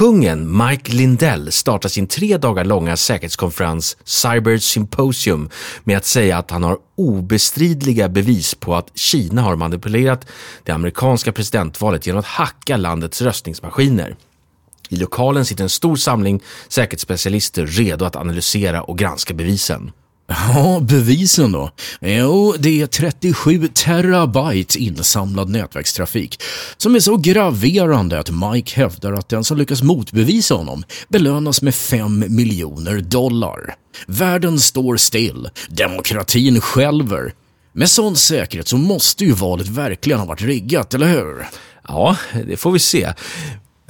Kungen Mike Lindell startar sin tre dagar långa säkerhetskonferens Cyber Symposium med att säga att han har obestridliga bevis på att Kina har manipulerat det amerikanska presidentvalet genom att hacka landets röstningsmaskiner. I lokalen sitter en stor samling säkerhetsspecialister redo att analysera och granska bevisen. Ja, bevisen då? Jo, det är 37 terabyte insamlad nätverkstrafik som är så graverande att Mike hävdar att den som lyckas motbevisa honom belönas med 5 miljoner dollar. Världen står still, demokratin skälver. Med sån säkerhet så måste ju valet verkligen ha varit riggat, eller hur? Ja, det får vi se.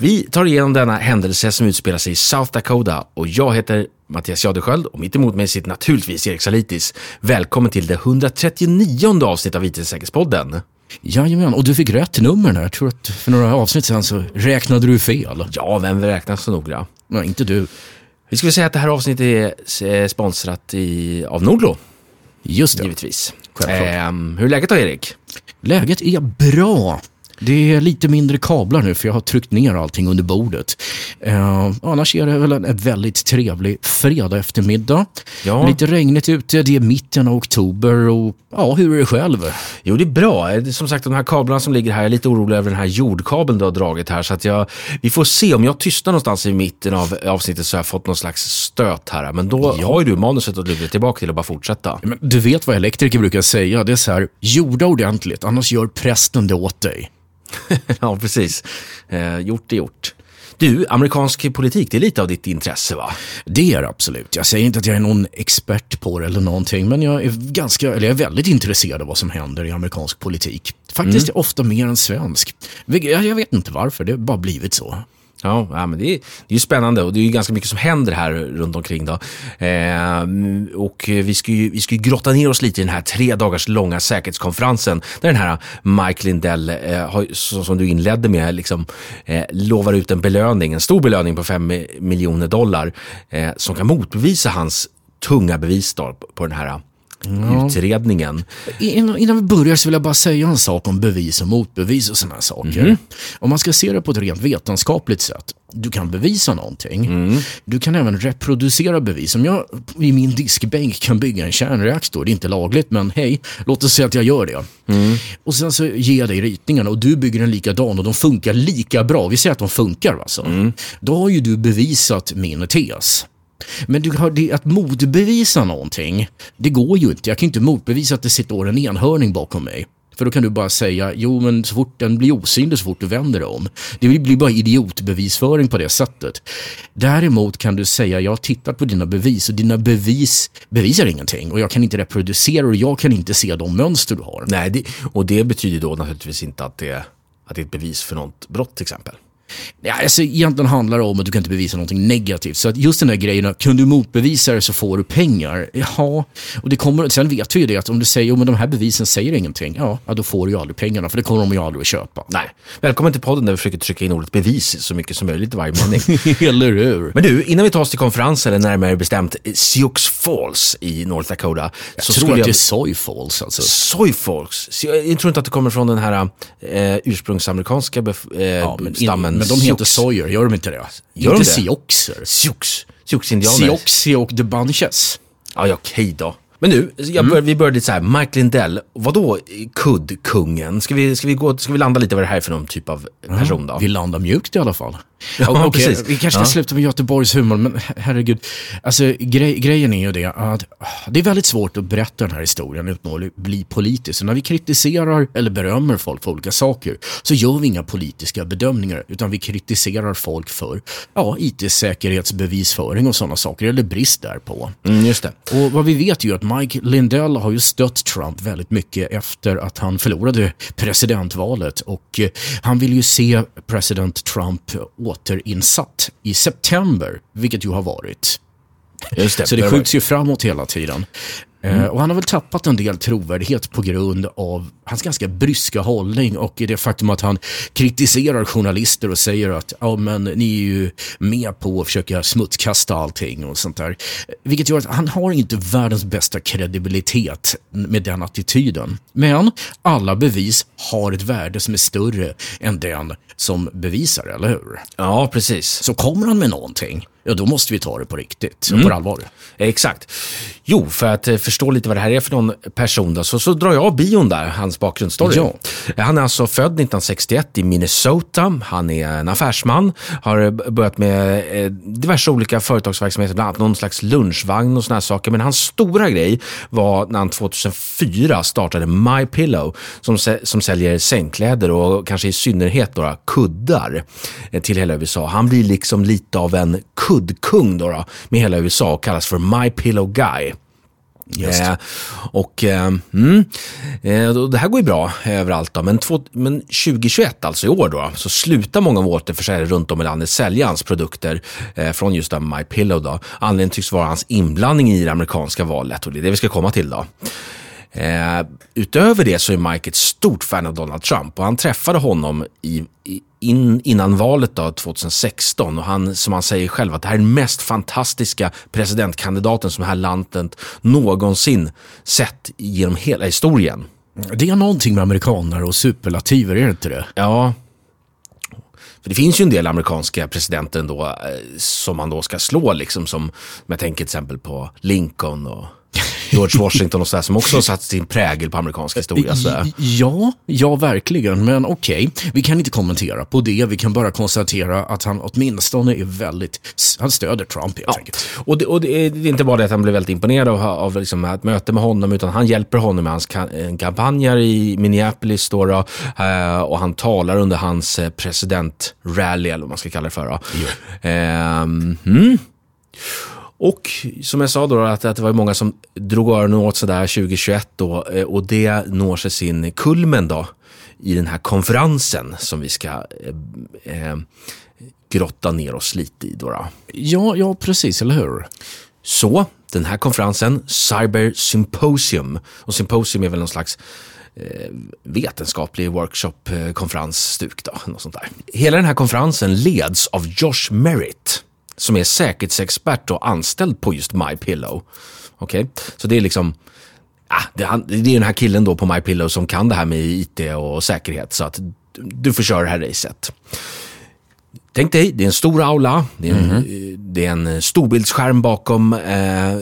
Vi tar igenom denna händelse som utspelar sig i South Dakota och jag heter Mattias Jadesköld och mitt emot mig sitter naturligtvis Erik Salitis. Välkommen till det 139 avsnitt av IT-säkerhetspodden. Jajamän, och du fick rätt nummer där. Jag tror att för några avsnitt sedan så räknade du fel. Ja, vem räknar så noga? Nej, inte du. Vi ska säga att det här avsnittet är sponsrat i, av Nordlo. Just det. Givetvis. Eh, hur är läget då, Erik? Läget är bra. Det är lite mindre kablar nu för jag har tryckt ner allting under bordet. Eh, annars är det väl en, en väldigt trevlig fredag eftermiddag. Ja. Lite regnigt ute, det är mitten av oktober och ja, hur är det själv? Jo, det är bra. Som sagt, de här kablarna som ligger här, jag är lite orolig över den här jordkabeln du har dragit här. Så att jag, vi får se, om jag tystnar någonstans i mitten av avsnittet så har jag fått någon slags stöt här. Men då ja. har ju du manuset att luta tillbaka till och bara fortsätta. Men du vet vad elektriker brukar säga, det är så här, jorda ordentligt, annars gör prästen det åt dig. ja, precis. Eh, gjort är gjort. Du, amerikansk politik, det är lite av ditt intresse va? Det är absolut. Jag säger inte att jag är någon expert på det eller någonting, men jag är, ganska, eller jag är väldigt intresserad av vad som händer i amerikansk politik. Faktiskt mm. ofta mer än svensk. Jag vet inte varför, det har bara blivit så. Ja, ja men det är, det är spännande och det är ganska mycket som händer här runt omkring. Då. Eh, och vi ska, ju, vi ska ju grotta ner oss lite i den här tre dagars långa säkerhetskonferensen där den här Mike Lindell, eh, har, som du inledde med, liksom, eh, lovar ut en belöning, en stor belöning på 5 miljoner dollar eh, som kan motbevisa hans tunga bevis då, på den här ja. utredningen. Innan, innan, vi börjar så vill jag bara säga en sak om bevis och motbevis och sådana saker. Mm. Om man ska se det på ett rent vetenskapligt sätt. Du kan bevisa någonting. Mm. Du kan även reproducera bevis. Om jag i min diskbänk kan bygga en kärnreaktor, det är inte lagligt, men hej, låt oss säga att jag gör det. Mm. Och sen så ger jag dig ritningarna och du bygger en likadan och de funkar lika bra. Vi säger att de funkar alltså. Mm. Då har ju du bevisat min tes. Men du har det, att motbevisa någonting, det går ju inte. Jag kan inte motbevisa att det sitter en enhörning bakom mig. För då kan du bara säga, jo men så fort den blir osynlig så fort du vänder dig om. Det blir bara idiotbevisföring på det sättet. Däremot kan du säga, jag har tittat på dina bevis och dina bevis bevisar ingenting och jag kan inte reproducera och jag kan inte se de mönster du har. Nej, det, och det betyder då naturligtvis inte att det, att det är ett bevis för något brott till exempel. Ja, alltså, egentligen handlar det om att du kan inte bevisa någonting negativt. Så att just den där grejen, kan du motbevisa det så får du pengar. Ja, och det kommer, sen vet vi ju det att om du säger att de här bevisen säger ingenting, ja, då får du ju aldrig pengarna för det kommer de ju aldrig att köpa. Nej. Välkommen till podden där vi försöker trycka in ordet bevis så mycket som möjligt varje mening. eller hur? Men du, innan vi tar oss till konferensen, eller närmare bestämt Sioux Falls i North Dakota. Jag så tror att jag... det är Soy Falls alltså. Soy Falls? Jag tror inte att det kommer från den här eh, ursprungsamerikanska eh, ja, stammen men de heter Sawyer, gör de inte det? Gör inte de? Sioxer. Sioux. Sioux-indianer. Sioxi och The Bunches. Ja, ja okej då. Men nu, jag bör, mm. vi började så här, Mike Lindell, vadå kuddkungen? Ska vi, ska, vi gå, ska vi landa lite vad det här är för någon typ av person då? Vi landar mjukt i alla fall. Ja, okay, precis. Vi kanske ska ja. sluta med Göteborgs humor, men herregud. Alltså, grej, grejen är ju det att det är väldigt svårt att berätta den här historien utan att bli politisk. Så när vi kritiserar eller berömmer folk för olika saker så gör vi inga politiska bedömningar, utan vi kritiserar folk för ja, IT-säkerhetsbevisföring och sådana saker, eller brist därpå. Mm, just det. Och vad vi vet är ju att Mike Lindell har ju stött Trump väldigt mycket efter att han förlorade presidentvalet och eh, han vill ju se president Trump återinsatt i september, vilket ju har varit. Det, så det skjuts ju framåt hela tiden. Eh, och han har väl tappat en del trovärdighet på grund av hans ganska bryska hållning och det faktum att han kritiserar journalister och säger att ja, men ni är ju med på att försöka smutskasta allting och sånt där. Vilket gör att han har inte världens bästa kredibilitet med den attityden. Men alla bevis har ett värde som är större än den som bevisar, eller hur? Ja, precis. Så kommer han med någonting, ja då måste vi ta det på riktigt, mm. på allvar. Exakt. Jo, för att eh, förstå lite vad det här är för någon person då, så, så drar jag av bion där, hans bakgrundsstory. Ja. Han är alltså född 1961 i Minnesota. Han är en affärsman, har börjat med eh, diverse olika företagsverksamheter, bland annat någon slags lunchvagn och såna här saker. Men hans stora grej var när han 2004 startade My Pillow som, som säljer sängkläder och kanske i synnerhet då, kuddar eh, till hela USA. Han blir liksom lite av en kuddkung då, då med hela USA och kallas för My Pillow Guy. Eh, och eh, mm, eh, Det här går ju bra överallt. Då, men, två, men 2021, alltså i år, då, så slutar många återförsäljare runt om i landet sälja hans produkter eh, från just My Pillow. Då. Anledningen tycks vara hans inblandning i det amerikanska valet och det är det vi ska komma till. då. Eh, utöver det så är Mike ett stort fan av Donald Trump och han träffade honom i, i in, innan valet då, 2016 och han, som han säger själv, att det här är den mest fantastiska presidentkandidaten som det här landet någonsin sett genom hela historien. Det är någonting med amerikaner och superlativer, är det inte det? Ja. För det finns ju en del amerikanska presidenter ändå eh, som man då ska slå, liksom som, som jag tänker till exempel på Lincoln och George Washington och sådär som också har satt sin prägel på amerikansk historia. Sådär. Ja, ja verkligen. Men okej, okay. vi kan inte kommentera på det. Vi kan bara konstatera att han åtminstone är väldigt, han stöder Trump helt ja. enkelt. Och, det, och det, är inte bara det att han blev väldigt imponerad av, av liksom ett möte med honom, utan han hjälper honom med hans kampanjer i Minneapolis då, då eh, och han talar under hans eh, presidentrally, eller vad man ska kalla det för. Då. Mm. Och som jag sa då, att, att det var många som drog öronen åt sådär 2021 då, eh, och det når sig sin kulmen då i den här konferensen som vi ska eh, eh, grotta ner oss lite i. Då, då. Ja, ja, precis, eller hur? Så, den här konferensen, Cyber Symposium, och Symposium är väl någon slags eh, vetenskaplig workshop-konferensstuk. Hela den här konferensen leds av Josh Merritt som är säkerhetsexpert och anställd på just MyPillow. Okej, okay? så det är liksom ah, det, är, den här killen då på MyPillow som kan det här med IT och säkerhet. Så att du får köra det här racet. Tänk dig, det är en stor aula, det är en, mm -hmm. det är en storbildsskärm bakom eh,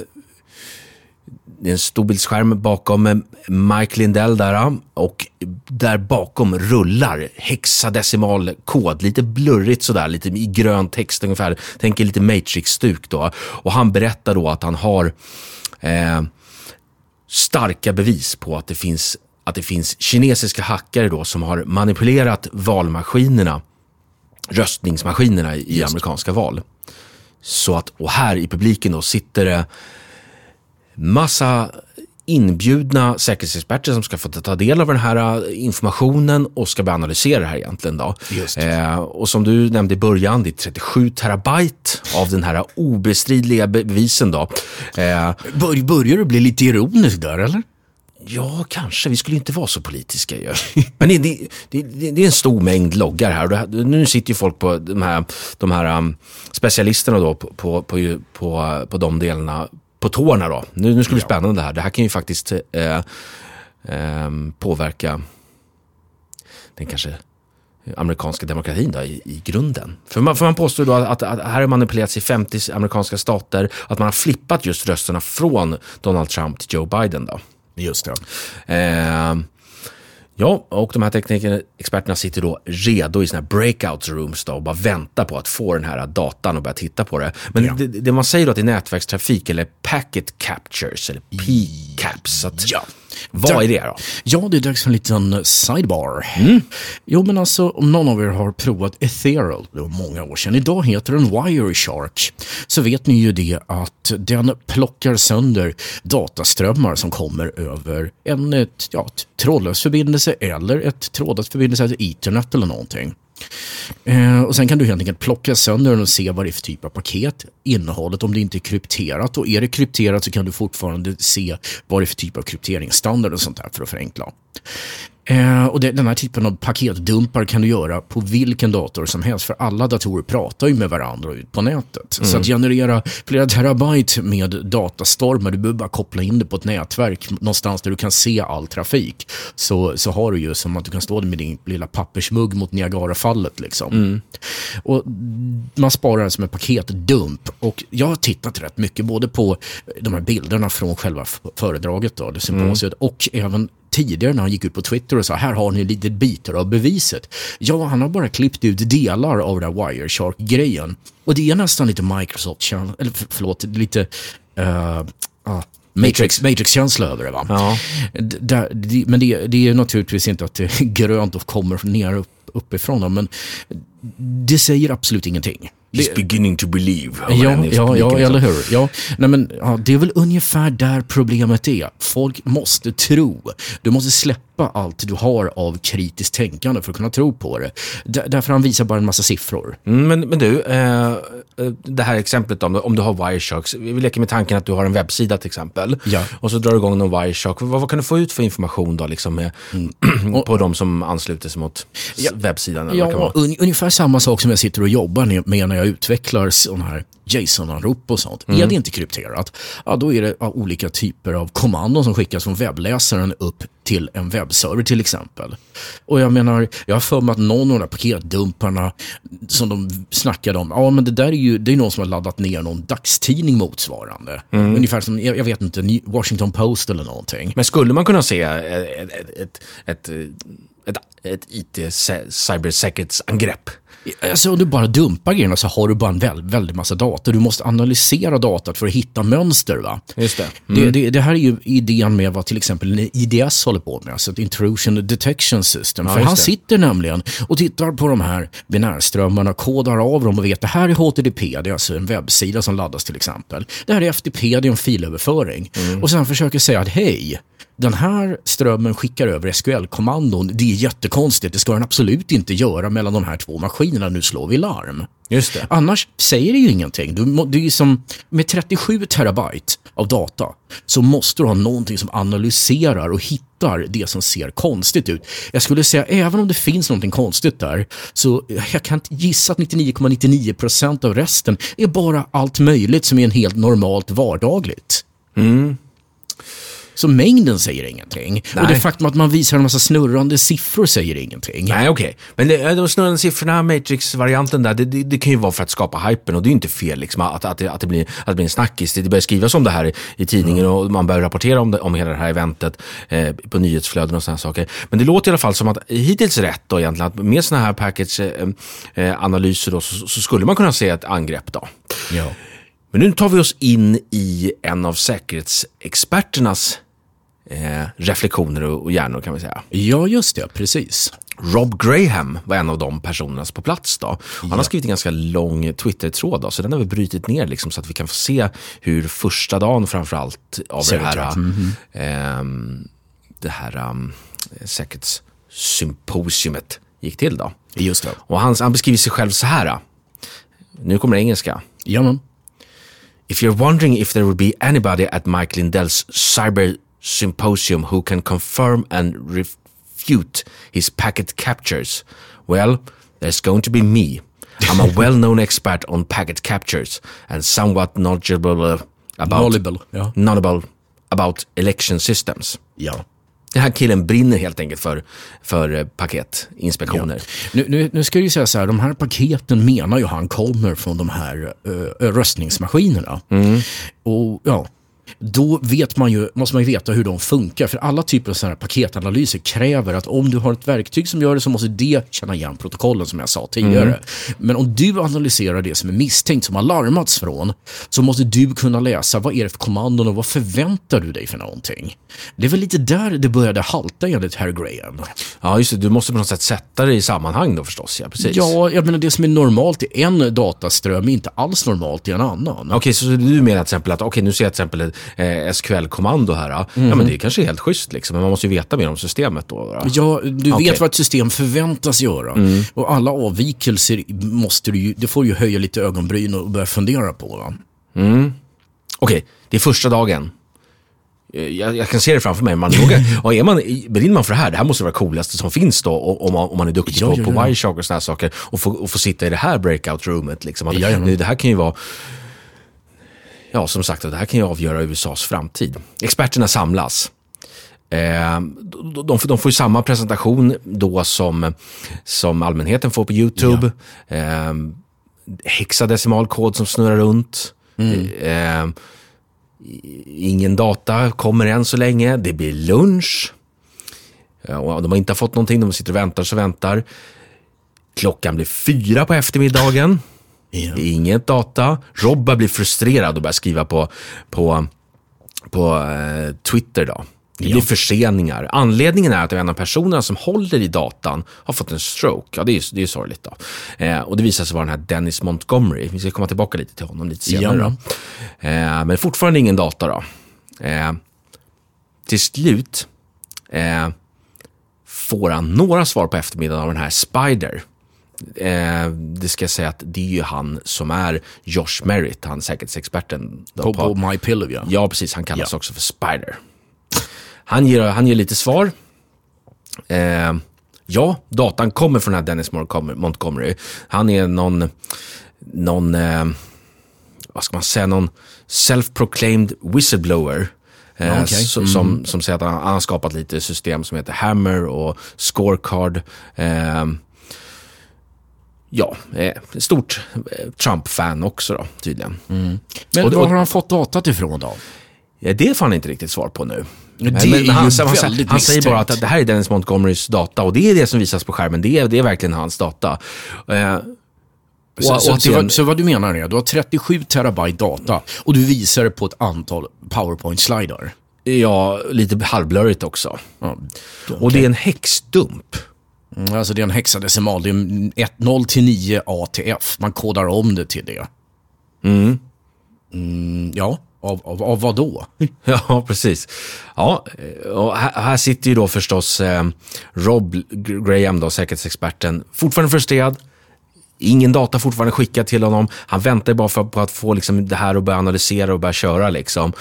det är en storbildsskärm bakom Mike Lindell där och där bakom rullar hexadecimal kod, lite blurrigt sådär, lite i grön text ungefär. Tänk lite Matrix-stuk då. Och han berättar då att han har eh, starka bevis på att det finns att det finns kinesiska hackare då som har manipulerat valmaskinerna, röstningsmaskinerna i Just. amerikanska val. Så att, och här i publiken då sitter det massa inbjudna säkerhetsexperter som ska få ta del av den här äh, informationen och ska börja analysera det här egentligen. Då. Eh, och som du nämnde i början, det är 37 terabyte av den här obestridliga bevisen. Då. Eh, Bör, börjar du bli lite ironisk där, eller? Ja, kanske. Vi skulle inte vara så politiska ju. Men det, det, det, det, är en stor mängd loggar här. Nu sitter ju folk på de här, de här um, specialisterna då på, på, på, på, på de delarna på tårna då. Nu, nu ska det bli spännande här. Det här kan ju faktiskt eh, eh, påverka den kanske amerikanska demokratin då, i, i grunden. För man, för man påstår då att, att, att här har manipulerats i 50 amerikanska stater, att man har flippat just rösterna från Donald Trump till Joe Biden. Då. Just det. Eh, Ja, och de här teknikexperterna sitter då redo i sina breakout rooms då och bara väntar på att få den här datan och börja titta på det. Men ja. det, det, man säger då att det är nätverkstrafik eller packet captures eller PCAPs. ja. Vad är det då? Ja, det är dags för en liten sidebar. Mm. Jo, men alltså om någon av er har provat Ethereal, det var många år sedan, idag heter den Wireshark, så vet ni ju det att den plockar sönder dataströmmar som kommer över en ett, ja, trådlös förbindelse eller ett trådlöst förbindelse, ett ethernet eller någonting. Eh, och Sen kan du helt enkelt plocka sönder den och se vad det är för typ av paket, innehållet, om det inte är krypterat. Och är det krypterat så kan du fortfarande se vad det är för typ av krypteringsstandard och sånt där för att förenkla. Eh, och det, den här typen av paketdumpar kan du göra på vilken dator som helst, för alla datorer pratar ju med varandra ut på nätet. Så att generera flera terabyte med datastormar, du behöver bara koppla in det på ett nätverk någonstans där du kan se all trafik. Så, så har du ju som att du kan stå med din lilla pappersmugg mot Niagarafallet. Liksom. Och man sparar det som en paketdump. Och jag har tittat rätt mycket både på de här bilderna från själva föredraget, då, det symposiet, och även tidigare när han gick ut på Twitter och sa här har ni lite bitar av beviset. Ja, han har bara klippt ut delar av den här Wireshark-grejen. Och det är nästan lite Microsoft, eller för- förlåt, lite uh, Matrix, Matrix-känsla över det. Va? Ja. Där, det, men det, det är naturligtvis inte att det är grönt och kommer ner upp, uppifrån, men det säger absolut ingenting. He's beginning to believe. Ja, ja, ja, eller hur. Ja, nej, men, ja, det är väl ungefär där problemet är. Folk måste tro. Du måste släppa allt du har av kritiskt tänkande för att kunna tro på det. D- därför han visar bara en massa siffror. Mm, men, men du, eh, eh, det här exemplet om, om du har Wiresharks. Vi leker med tanken att du har en webbsida till exempel. Ja. Och så drar du igång någon Wireshark. Vad, vad kan du få ut för information då, liksom, med, på de som ansluter sig mot s- webbsidan? Ja, un, ungefär samma sak som jag sitter och jobbar med när jag utvecklar sådana här JSON-anrop och sånt. Är det inte krypterat, ja, då är det ja, olika typer av kommandon som skickas från webbläsaren upp till en webbserver till exempel. Och jag menar, jag har för mig att någon av de där paketdumparna som de snackade om, ja men det där är ju det är någon som har laddat ner någon dagstidning motsvarande. Ungefär som, jag, jag vet inte, Washington Post eller någonting. Men skulle man kunna se ett, ett, ett, ett, ett, ett IT-cybersäkerhetsangrepp? Alltså om du bara dumpar grejerna så har du bara en väl, väldigt massa data. Du måste analysera datat för att hitta mönster. Va? Just det. Det, det, det här är ju idén med vad till exempel IDS håller på med, alltså ett intrusion detection system. för just han det. sitter nämligen och tittar på de här binärströmmarna, kodar av dem och vet det här är HTTP, det är alltså en webbsida som laddas till exempel. Det här är FTP, det är en filöverföring. Och sen försöker säga att hej, den här strömmen skickar över SQL-kommandon, det är jättekonstigt, det ska den absolut inte göra mellan de här två maskinerna, nu slår vi larm. Just det. Annars säger det ju ingenting. Du, det är som, med 37 terabyte av data så måste du ha någonting som analyserar och hittar det som ser konstigt ut. Jag skulle säga, även om det finns någonting konstigt där, så jag kan gissa att 99,99% av resten är bara allt möjligt som är en helt normalt vardagligt. Så mängden säger ingenting. Och det Nej. faktum att man visar en massa snurrande siffror säger ingenting. Nej, okej. Men det, de snurrande siffrorna, Matrix-varianten där, det, det, det kan ju vara för att skapa hypen och det är ju inte fel liksom, att, att, det, att, det, blir, att det blir en snackis. Det börjar skrivas om det här i, i tidningen och man börjar rapportera om, det, om hela det här eventet eh, på nyhetsflöden och sådana saker. Men det låter i alla fall som att hittills rätt då egentligen, att med sådana här package-analyser då, så, så skulle man kunna se ett angrepp då. Ja. Men nu tar vi oss in i en av säkerhetsexperternas eh, reflektioner och, och hjärnor kan vi säga. ja, just det. Precis. Rob Graham var en av de personerna på plats. Då. Han har skrivit en ganska lång Twitter-tråd, då, så den har vi brutit ner liksom, så att vi kan få se hur första dagen framförallt av Ser det här, ut, ja. ehm, det här um, säkerhetssymposiumet gick till. Då. Just det. Och han, han beskriver sig själv så här. Nu kommer det engelska. Ja, men. If you're wondering if there will be anybody at Mike Lindell's cyber symposium who can confirm and refute his packet captures, well, there's going to be me. I'm a well-known expert on packet captures and somewhat knowledgeable about, Knowledgeable, ja. knowledgeable about election systems. Ja. Den här killen brinner helt enkelt för, för eh, paketinspektioner. Nu, nu, nu ska jag ju säga så här, de här paketen menar ju han kommer från de här uh, röstningsmaskinerna. Och ja, då vet man ju, måste man ju veta hur de funkar. För alla typer av sådana här paketanalyser kräver att om du har ett verktyg som gör det så måste det känna igen protokollen som jag sa tidigare. Men om du analyserar det som är misstänkt, som har larmats från, så måste du kunna läsa vad är det för kommandon och vad förväntar du dig för någonting. Det är väl lite där det började halta enligt herr Graham. Ja, just det. Du måste på något sätt sätta det i sammanhang då förstås. Ja, precis. Ja, jag menar det som är normalt i en dataström är inte alls normalt i en annan. Okej, så du menar till exempel att okej, nu ser jag till exempel eh, SQL-kommando här. Ja, men det är kanske helt schysst liksom, men man måste ju veta mer om systemet då. då. Ja, du Okej. vet vad ett system förväntas göra. Och alla avvikelser måste du ju, det får ju höja lite ögonbryn och börja fundera på. Va? Okej, det är första dagen. Eh, Jag, jag kan se det framför mig. Man vågar, och är man, brinner man för det här, det här måste vara det coolaste som finns då, om man, om man är duktig Ja, på, ja, på ja. Wireshark och sådana saker. Och få, och få sitta i det här breakout-roomet. Liksom. Att, Jajamän. det, det här kan ju vara... Ja, som sagt, det här kan ju avgöra USAs framtid. Experterna samlas. Eh, de, de, får ju samma presentation då som, som allmänheten får på YouTube. Eh, hexadecimalkod som snurrar runt. Eh, ingen data kommer än så länge. Det blir lunch. Ja, och de har inte fått någonting, de sitter och väntar så väntar. Klockan blir fyra på eftermiddagen. Ja. Inget data. Robba blir frustrerad och börjar skriva på, på, på eh, Twitter. Då. Det blir Ja. förseningar. Anledningen är att en av personerna som håller i datan har fått en stroke. Ja, det är, det är sorgligt. Då. Eh, och det visar sig vara den här Dennis Montgomery. Vi ska komma tillbaka lite till honom lite senare. Ja. Då. Eh, men fortfarande ingen data. Då. Eh, till slut eh, får han några svar på eftermiddagen av den här Spider. Eh, det ska jag säga att det är ju han som är Josh Merritt, han säkerhetsexperten. På, på My Pillow, ja. Ja, precis. Han kallas Ja. också för Spider. Han ger, han ger lite svar. Eh, ja, datan kommer från den här Dennis Montgomery-. Han är någon, någon eh, vad ska man säga, någon self-proclaimed whistleblower. Eh, Ja, okej. so- som, som säger att han, han har skapat lite system som heter Hammer och Scorecard. Eh, ja, eh, stort eh, Trump-fan också då, tydligen. Men Och- var har han fått datat ifrån då? Ja, det får han inte riktigt svar på nu. Men- men ju han, han, han säger bara att det här är Dennis Montgomerys data och det är det som visas på skärmen. Det är, det är verkligen hans data. Eh, Så, och- så, och så, det- vad, så vad du menar är, du har 37 terabyte data och du visar det på ett antal powerpoint-slidar. ja, lite halvblurrigt också. Ja. Och det är en häxdump. Mm, Alltså det är en hexadecimal, det är 1, 0 till 9 ATF. Man kodar om det till det. Mm, ja, av, av, av vad då? Ja, precis. Ja, och här, här sitter ju då förstås eh, Rob Graham, då, säkerhetsexperten, fortfarande frustrerad. Ingen data fortfarande skickad till honom. Han väntar bara för, på att få liksom, det här att börja analysera och börja köra. Liksom.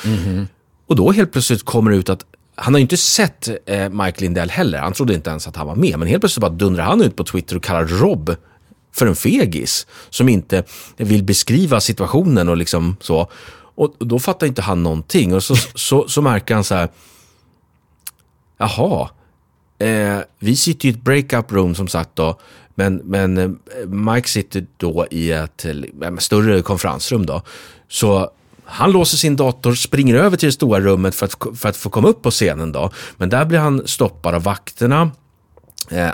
Och då helt plötsligt kommer det ut att han har ju inte sett eh, Mike Lindell heller. Han trodde inte ens att han var med. Men helt plötsligt bara dundrar han ut på Twitter och kallar Rob för en fegis. Som inte vill beskriva situationen och liksom så. Och då fattar inte han någonting. Och så, så, så märker han så här. Jaha, eh, vi sitter i ett breakup room som sagt då. Men, men eh, Mike sitter då i ett eh, större konferensrum då. Så han låser sin dator, springer över till det stora rummet för att, för att få komma upp på scenen då. Men där blir han stoppad av vakterna. Eh,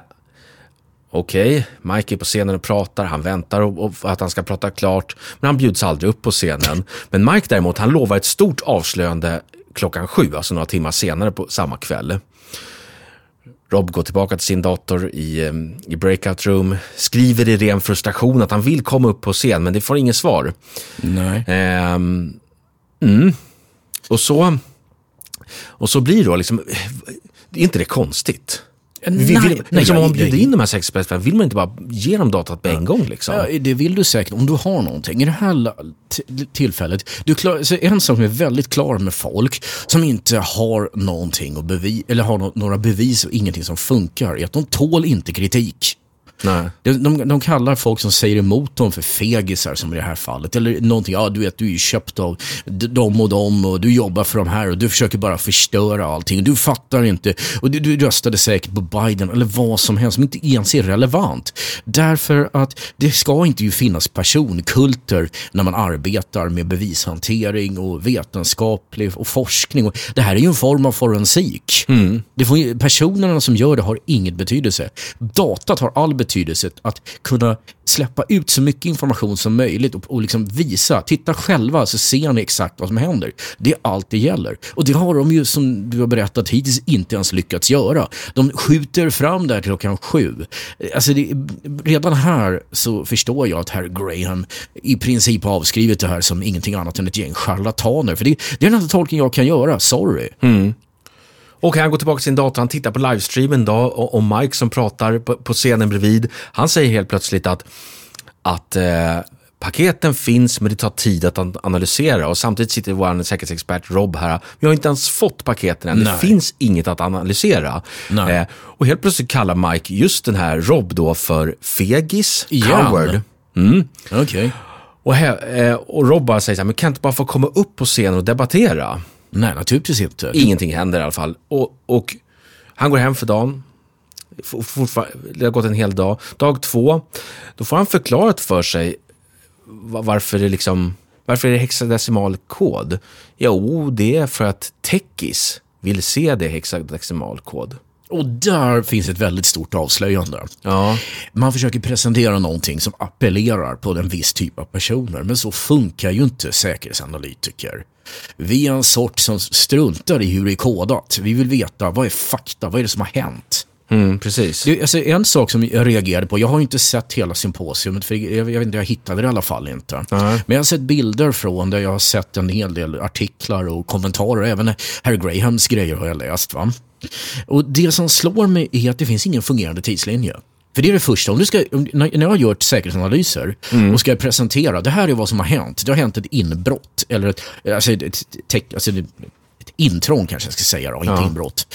Okej, Mike är på scenen och pratar, han väntar och, och att han ska prata klart, men han bjuds aldrig upp på scenen. Men Mike däremot, han lovar ett stort avslöjande klockan sju, alltså några timmar senare på samma kväll. Rob går tillbaka till sin dator i, eh, i breakout room, skriver i ren frustration att han vill komma upp på scen, men det får inget svar. Nej. Ehm, mm. Och så och så blir då liksom, är inte det konstigt? Vill, vill, nej, liksom, om man bjuder in de här sexperterna, vill man inte bara ge dem datat på en gång? Liksom? Ja, det vill du säkert om du har någonting. I det här tillfället, du klar, så en sak som är väldigt klar med folk som inte har någonting att bevis, eller har no- några bevis och ingenting som funkar, är att de tål inte kritik. Nej. De, de, de kallar folk som säger emot dem för fegisar som i det här fallet. Eller någonting, ja du vet du är ju köpt av dem och dem och du jobbar för de här och du försöker bara förstöra allting. Du fattar inte och du, du röstade säkert på Biden eller vad som helst som inte ens är relevant. Därför att det ska inte ju finnas personkulter när man arbetar med bevishantering och vetenskaplig och forskning. Och det här är ju en form av forensik. Det får, personerna som gör det har inget betydelse. Datat har all betydelse betydelse att kunna släppa ut så mycket information som möjligt och, och liksom visa. Titta själva så ser ni exakt vad som händer. Det är allt det gäller. Och det har de ju, som du har berättat, hittills inte ens lyckats göra. De skjuter fram där till klockan sju. Alltså det, redan här så förstår jag att herr Graham i princip har avskrivit det här som ingenting annat än ett gäng charlataner. För det, det är den enda tolkning jag kan göra, sorry. Mm. Och han går tillbaka till sin dator, han tittar på livestreamen då och, och Mike som pratar på, scenen bredvid. Han säger helt plötsligt att, att eh, paketen finns men det tar tid att an- analysera och samtidigt sitter vår säkerhetsexpert Rob här. Vi har inte ens fått paketen än, det Nej. finns inget att analysera. Eh, och helt plötsligt kallar Mike just den här Rob då för fegis, Igen? coward. Okej. Och, he- eh, och Rob bara säger så här, men kan inte bara få komma upp på scenen och debattera? Nej, naturligtvis inte. Ingenting händer i alla fall. Och, och han går hem för dagen. Fortfar- Det har gått en hel dag. Dag två, då får han förklarat för sig varför det liksom varför är det hexadecimal kod? Jo, det är för att Techis vill se det hexadecimal kod. Och där finns ett väldigt stort avslöjande. Ja. Man försöker presentera någonting som appellerar på en viss typ av personer, men så funkar ju inte säkerhetsanalytiker. Vi är en sort som struntar i hur det är kodat. Vi vill veta vad är fakta, vad är det som har hänt? Mm, precis. Det, alltså, en sak som jag reagerade på, jag har ju inte sett hela symposiumet, för jag, jag vet inte, jag hittade det i alla fall inte. Men jag har sett bilder från där jag har sett en hel del artiklar och kommentarer, även herr Grahams grejer har jag läst. Va? Och det som slår mig är att det finns ingen fungerande tidslinje. För det är det första, om du ska, när jag har gjort säkerhetsanalyser och ska presentera, det här är vad som har hänt. Det har hänt ett inbrott, eller ett, alltså ett, ett, alltså ett, ett intrång kanske jag ska säga då, inte inbrott.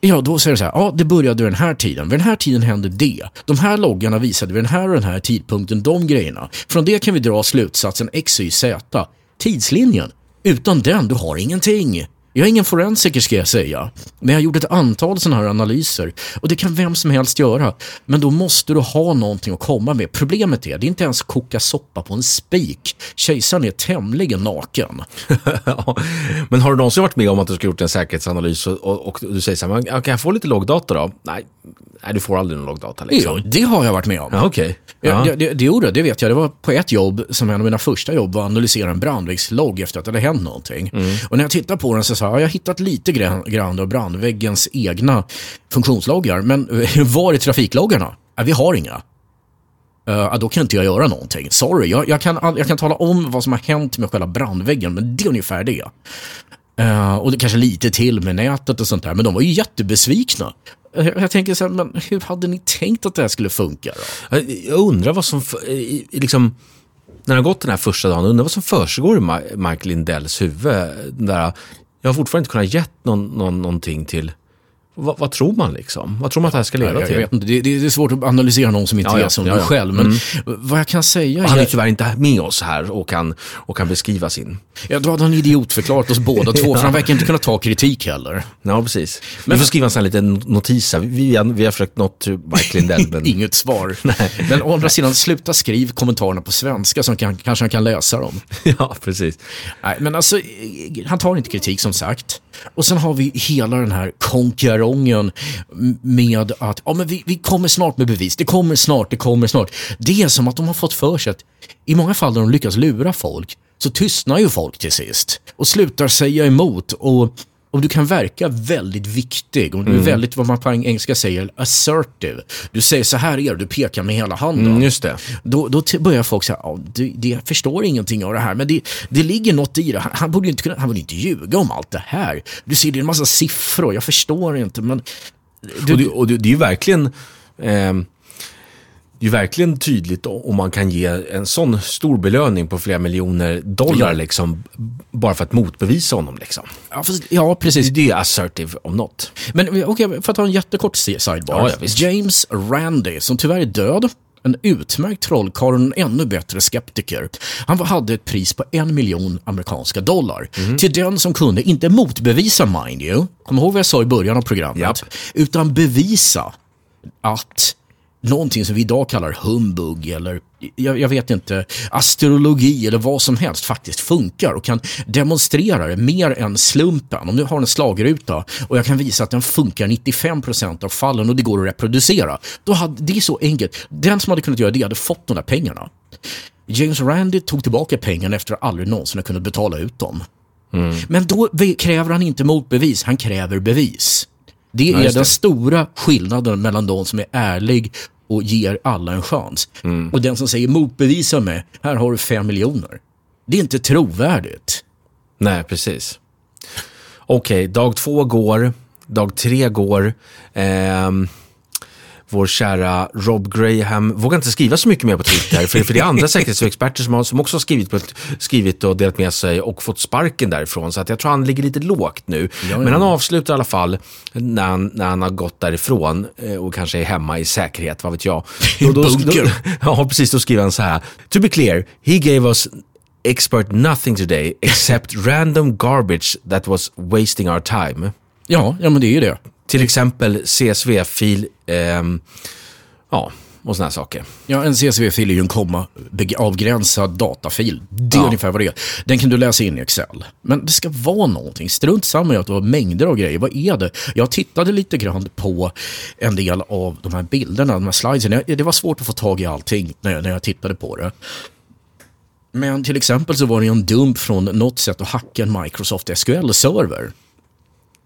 Ja, då säger det så här, ja det började vid den här tiden, vid den här tiden hände det. De här loggarna visade vid den här och den här tidpunkten de grejerna. Från det kan vi dra slutsatsen X, Y, Z. Tidslinjen, utan den, du har ingenting. Jag är ingen forensiker ska jag säga, men jag har gjort ett antal sådana här analyser och det kan vem som helst göra. Men då måste du ha någonting att komma med. Problemet är, det är inte ens koka soppa på en spik. Kejsaren är tämligen naken. Men har du någonsin varit med om att du ska gjort en säkerhetsanalys och, och, och du säger så här, "Men, ja, kan jag få lite logdata då? Nej, nej du får aldrig någon logdata. Liksom. Jo, det har jag varit med om. Ja, okej. Ja. Det, det, det det, vet jag. Det var på ett jobb, som en av mina första jobb, var att analysera en brandväggslogg efter att det hade hänt någonting. Och när jag tittade på den så sa jag, jag har hittat lite grann, av brandväggens egna funktionsloggar, men var är trafikloggarna? Ja, vi har inga. Uh, då kan inte jag göra någonting. Sorry, jag, jag, kan, jag kan tala om vad som har hänt med själva brandväggen, men det är ungefär det. Uh, och det kanske lite till med nätet och sånt där, men de var ju jättebesvikna. Uh, Jag tänker så här, men hur hade ni tänkt att det här skulle funka då? Eh, jag undrar vad som, liksom, när det har gått den här första dagen, undrar vad som försiggår i Mike Lindells huvud. Den Där, jag har fortfarande inte kunnat gett någon, någon, någonting till, vad, vad tror man liksom? Vad tror man att det här ska leda Jag, jag till? vet inte, det, det det är svårt att analysera någon som inte Ja, är ja, som ja, ja. själv. Men vad jag kan säga Han är är, tyvärr inte med oss här och kan, och kan beskriva sin. ja, då hade han idiotförklarat oss båda två, för han verkar inte kunna ta kritik heller. Ja, precis. Vi får skriva en sån här liten notis här. Vi, har- vi har försökt nå till Mike Lindell, men... Inget svar. Men å andra sidan, sluta skriv kommentarerna på svenska så kan, kanske han kan läsa dem. ja, precis. Nej, men alltså, eh, han tar inte kritik som sagt. Och sen har vi hela den här konkarongen med att ja, men vi, vi kommer snart med bevis. Det kommer snart, det kommer snart. Det är som att de har fått för sig att i många fall när de lyckas lura folk så tystnar ju folk till sist och slutar säga emot. Och om du kan verka väldigt viktig, om du är väldigt, vad man på engelska säger, assertive. Du säger så här är du pekar med hela handen. Mm, just det. Då, då börjar folk säga, ja, det, det förstår ingenting av det här, men det, det ligger något i det. Han, han, borde inte kunna, han borde inte ljuga om allt det här. Du ser, det är en massa siffror, jag förstår inte, men... Du, och det, och det, det är ju verkligen... ehm, det är verkligen tydligt om man kan ge en sån stor belöning på flera miljoner dollar Ja. liksom, bara för att motbevisa honom. Liksom. ja, fast, ja, precis. Det är assertive om något. Men okej, för att ta en jättekort si- sidebar. Ja. James Randi, som tyvärr är död, en utmärkt trollkarl och en ännu bättre skeptiker. Han hade ett pris på en miljon amerikanska dollar. Mhm. Till den som kunde, inte motbevisa mind you, kom ihåg vad jag sa i början av programmet, Japp. utan bevisa att någonting som vi idag kallar humbug eller jag, jag, vet inte, astrologi eller vad som helst faktiskt funkar och kan demonstrera det mer än slumpen. Om du har en slagruta och jag kan visa att den funkar 95% av fallen och det går att reproducera. Då hade, det är så enkelt. Den som hade kunnat göra det hade fått de där pengarna. James Randi tog tillbaka pengarna efter att aldrig någonsin ha kunnat betala ut dem. Mm. Men då kräver han inte motbevis, han kräver bevis. Det är ja, den stora skillnaden mellan de som är ärlig och ger alla en chans. Mm. Och den som säger motbevisa mig, här har du fem miljoner. Det är inte trovärdigt. Nej, precis. Okej, okay, dag två går, dag tre går. Ehm vår kära Rob Graham vågar inte skriva så mycket mer på Twitter, för, för det är andra säkerhetsexperter som, har, som också har skrivit, på skrivit och delat med sig och fått sparken därifrån. Så att jag tror han ligger lite lågt nu. Ja, ja. Men han avslutar i alla fall när han, när han har gått därifrån eh, och kanske är hemma i säkerhet, vad vet jag. I då, då, ja, precis. Då skriver han så här. To be clear, he gave us expert nothing today except random garbage that was wasting our time. Ja, ja men det är ju det. Till exempel CSV-fil, eh, ja, och sådana saker. Ja, en CSV-fil är ju en komma avgränsad datafil. Det är ja. ungefär vad det är. Den kan du läsa in i Excel. Men det ska vara någonting. Strunt samma i att du har mängder av grejer. Vad är det? Jag tittade lite grann på en del av de här bilderna, de här slidesen. Det var svårt att få tag i allting när jag, när jag tittade på det. Men till exempel så var det en dump från något sätt att hacka en Microsoft SQL-server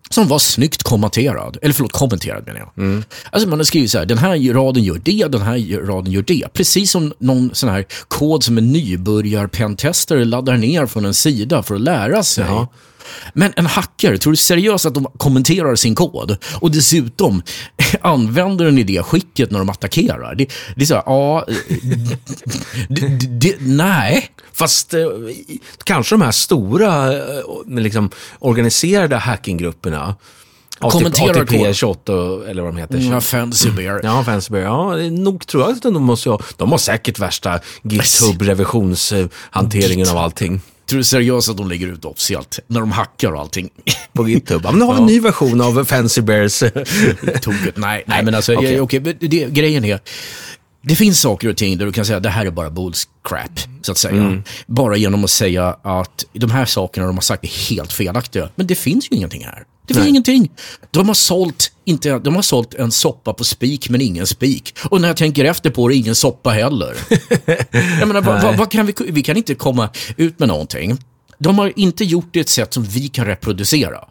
som var snyggt kommenterad. Eller förlåt, kommenterad menar jag. Mm. Alltså man har skrivit så här, den här raden gör det, den här raden gör det. Precis som någon sån här kod som en nybörjar-pentester laddar ner från en sida för att lära sig. Jaha. Men en hackare, tror du seriöst att de kommenterar sin kod? Och dessutom använder den i det skicket när de attackerar? Det, det är så här, ja... det, det, nej. Fast eh, kanske de här stora eh, liksom, organiserade hackinggrupperna Kommenterar ATP 28 eller vad de heter. Mm, Fancy Bear. Ja, Fancy Bear. Ja, nog tror jag att de måste ha, de har säkert värsta GitHub-revisionshanteringen av allting. Tror du seriöst att de lägger ut officiellt när de hackar och allting? På GitHub. Ja, men nu har vi en ny version av Fancy Bears. Tokigt. Nej, nej, men alltså, okay. okay det, grejen är, det finns saker och ting där du kan säga att det här är bara bullscrap, så att säga. Mm. Bara genom att säga att de här sakerna de har sagt är helt felaktiga. Men det finns ju ingenting här. Det finns Nej. ingenting. De har, sålt, inte, de har sålt en soppa på spik, men ingen spik. Och när jag tänker efter på det, ingen soppa heller. jag menar, vad, vad, vad kan vi, vi kan inte komma ut med någonting. De har inte gjort det ett sätt som vi kan reproducera.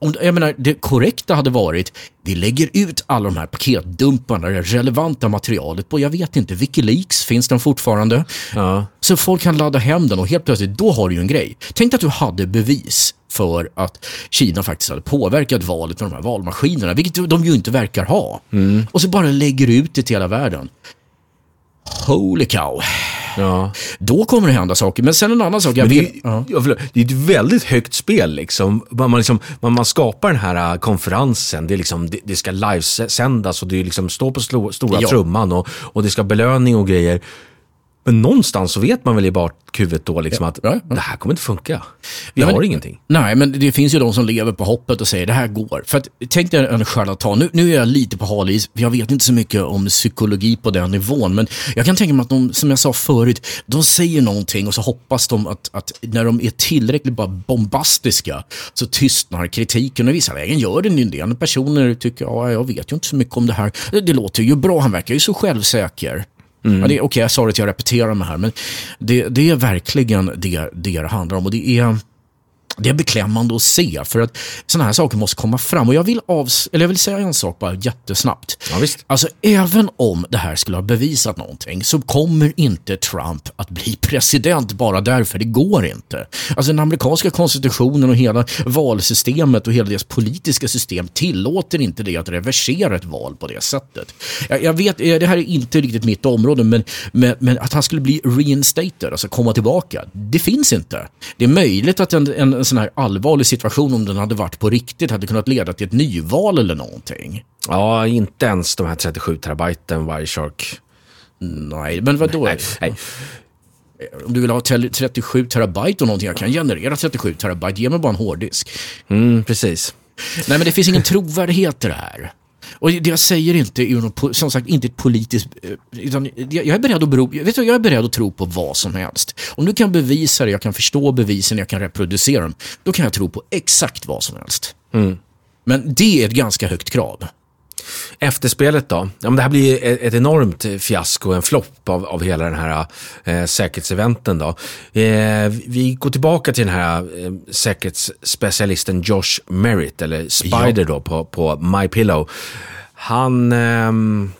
Om, jag menar, det korrekta hade varit, vi lägger ut alla de här paketdumparna, det relevanta materialet på, jag vet inte, Wikileaks, finns den fortfarande? Ja. Så folk kan ladda hem den och helt plötsligt, då har du ju en grej. Tänk att du hade bevis för att Kina faktiskt hade påverkat valet med de här valmaskinerna, vilket de ju inte verkar ha. Mm. Och så bara lägger ut det till hela världen. Holy cow. Ja. Då kommer det hända saker. Men sen en annan sak. Jag det, är, ja. det är ett väldigt högt spel. Liksom. Man, liksom, man, man skapar den här äh, konferensen. Det, är liksom, det, det ska livesändas och det är liksom, står på stora ja. trumman och, och det ska belöning och grejer. Men någonstans så vet man väl i bakhuvudet då liksom att ja, ja. det här kommer inte funka. Vi ja, har men, ingenting. Nej, men det finns ju de som lever på hoppet och säger det här går. För att, tänk dig en charlatan. Nu, nu är jag lite på halis, för jag vet inte så mycket om psykologi på den nivån. Men jag kan tänka mig att de, som jag sa förut, de säger någonting och så hoppas de att, att när de är tillräckligt bara bombastiska så tystnar kritiken. Och vissa vägen gör den ju det. Personer tycker, ja, jag vet ju inte så mycket om det här. Det, det låter ju bra, han verkar ju så självsäker. Mm. Ja, Okej, okay, jag sa att jag repeterar mig här, men det, det är verkligen det, det det handlar om. Och det är det är beklämmande att se för att sådana här saker måste komma fram. Och jag vill, avs eller jag vill säga en sak bara jättesnabbt. Ja, visst. Alltså även om det här skulle ha bevisat någonting så kommer inte Trump att bli president bara därför. Det går inte. Alltså den amerikanska konstitutionen och hela valsystemet och hela deras politiska system tillåter inte det att reversera ett val på det sättet. Jag, jag vet, eh, det här är inte riktigt mitt område, men, men, men, att han skulle bli reinstated, alltså komma tillbaka, det finns inte. Det är möjligt att en, en sån här allvarlig situation, om den hade varit på riktigt, hade kunnat leda till ett nyval eller någonting. Ja, inte ens de här 37 terabyten Wireshark. Nej, men vadå? Nej, nej. Om du vill ha 37 terabyte och någonting, jag kan generera 37 terabyte, ge mig bara en hårddisk. Mm, precis. Nej, men det finns ingen trovärdighet i det här. Och det jag säger inte är något, som sagt inte ett politiskt... eh, Utan jag är, beredd att bero, vet du, jag är beredd att tro på vad som helst. Om du kan bevisa det, jag kan förstå bevisen, jag kan reproducera dem. Då kan jag tro på exakt vad som helst. Men det är ett ganska högt krav. Efterspelet då? Ja, men det här blir ett, enormt fiasko, en flopp av, av hela den här eh, säkerhetseventen. Då. Eh, vi går tillbaka till den här eh, säkerhetsspecialisten Josh Merritt, eller Spider då, på, på MyPillow. Han eh,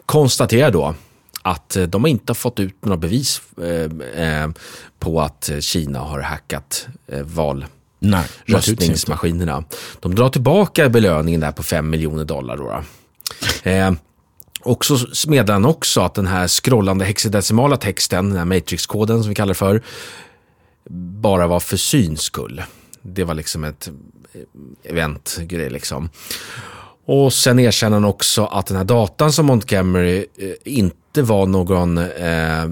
konstaterar då att eh, de inte har fått ut några bevis eh, eh, på att Kina har hackat eh, val Nej, röstningsmaskinerna. De drar tillbaka belöningen där på 5 miljoner dollar. Då, då. Eh, och så meddelar han också att den här scrollande hexadecimala texten, den här matrixkoden som vi kallar det för, bara var för syns skull. Det var liksom ett eh, eventgrej liksom. Och sen erkänner han också att den här datan som Montgomery eh, inte var någon... Eh,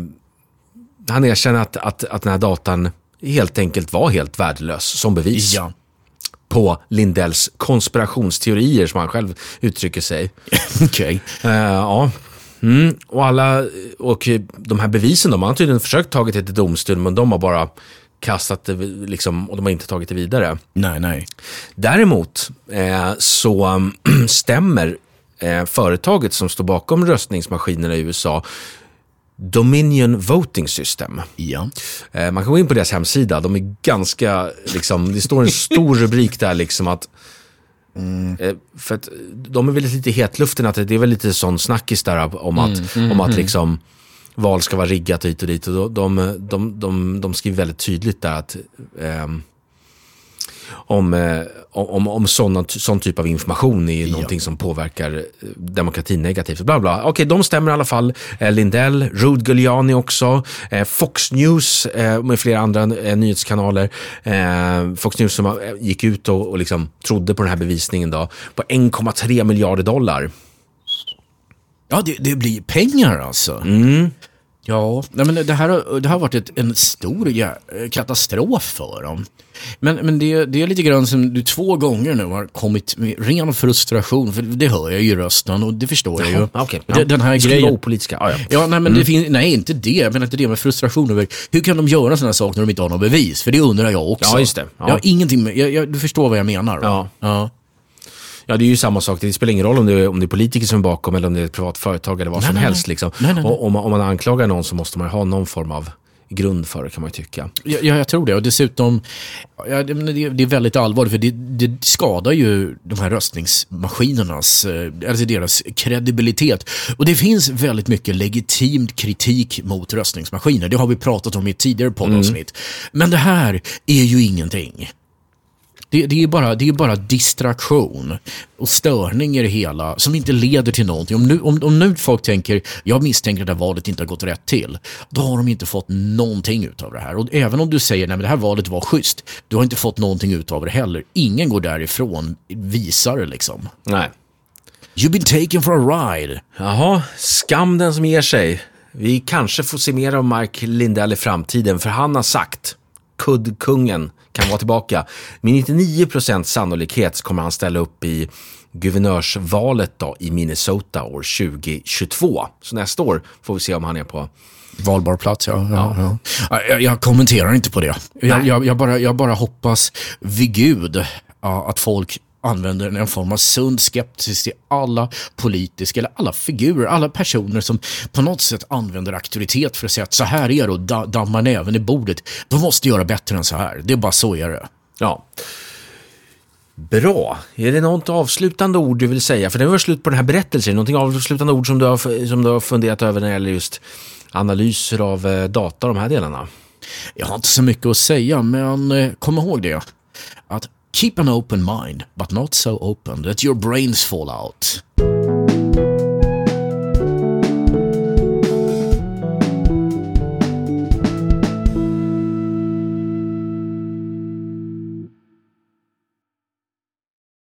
han erkänner att, att, att den här datan helt enkelt var helt värdelös som bevis Ja på Lindells konspirationsteorier som han själv uttrycker sig. Okej. Eh, ja. Mm. Och, alla, och de här bevisen, de har tydligen försökt tagit det till domstol, men de har bara kastat det, liksom, och de har inte tagit det vidare. Nej, nej. Däremot eh, så stämmer eh, företaget som står bakom röstningsmaskinerna i USA Dominion Voting System. Ja. Eh, man kan gå in på deras hemsida. De är ganska, liksom, det står en stor rubrik där liksom att eh, för att de är väl lite i hetluften, att det är väl lite sån snackis där om att, om att liksom val ska vara riggat hit och dit. Och de, de, de, de, skriver väldigt tydligt där att ehm, om, eh, om, om sån, sån typ av information är någonting som påverkar eh, demokratin negativt. Bla bla. Okej, de stämmer i alla fall. Eh, Lindell, Rudy Giuliani också, Fox News med flera andra nyhetskanaler. Fox News som gick ut och, och liksom trodde på den här bevisningen då, på 1,3 miljarder dollar. Ja, det, det blir pengar alltså. Ja, nej, men det här, har- det har varit ett, en stor jä- katastrof för dem. Men, men det, det är lite grann som du två gånger nu har kommit med ren frustration, för det hör jag ju i rösten och det förstår jag ju. Okej. Ja. Den här vara grejen. opolitiska. Ja, ja. Ja, nej, men det finns, nej, inte det. Men inte det med frustration över hur kan de göra sådana saker när de inte har något bevis? För det undrar jag också. Ja, just det. Ja. Jag har ingenting med, jag, jag, du förstår vad jag menar. va? Ja. ja. Ja, det är ju samma sak. Det spelar ingen roll om det är, om det är politiker som är bakom eller om det är ett privat företag eller vad Nej, som nej, helst. Liksom. Nej. Och, om, man, om man anklagar någon så måste man ha någon form av grund för det kan man ju tycka. Ja, ja, jag tror det. Och dessutom, ja, det, det, är väldigt allvarligt för det, det skadar ju de här röstningsmaskinernas, eh, alltså deras kredibilitet. Och det finns väldigt mycket legitim kritik mot röstningsmaskiner. Det har vi pratat om i ett tidigare poddavsnitt. Men det här är ju ingenting. Det, det, är bara, det är bara distraktion och störning i det hela som inte leder till någonting. Om nu, om, om nu folk tänker, jag misstänker att det här valet inte har gått rätt till, då har de inte fått någonting ut av det här. Och även om du säger, nej men det här valet var schysst, du har inte fått någonting ut av det heller. Ingen går därifrån visare liksom. Nej. You've been taken for a ride. Jaha, skam den som ger sig. Vi kanske får se mer av Mark Lindell i framtiden, för han har sagt, kuddkungen kan vara tillbaka. Med 99% sannolikhet kommer han ställa upp i guvernörsvalet då, i Minnesota år 2022. Så nästa år får vi se om han är på Valbar plats, ja. ja, ja. Ja, Jag, jag kommenterar inte på det. Jag, jag, jag, bara, jag bara hoppas vid Gud att folk använder en form av sund skepsis till alla politiska, eller alla figurer, alla personer som på något sätt använder auktoritet för att säga att så här är det och da, dammar näven i bordet. De måste göra bättre än så här. Det är bara så är det. Ja. Bra. Är det något avslutande ord du vill säga? För det var slut på den här berättelsen. Någonting avslutande ord som du har, som du har funderat över när det gäller just analyser av eh, data, de här delarna? Jag har inte så mycket att säga, men eh, kom ihåg det. Att keep an open mind, but not so open that your brains fall out.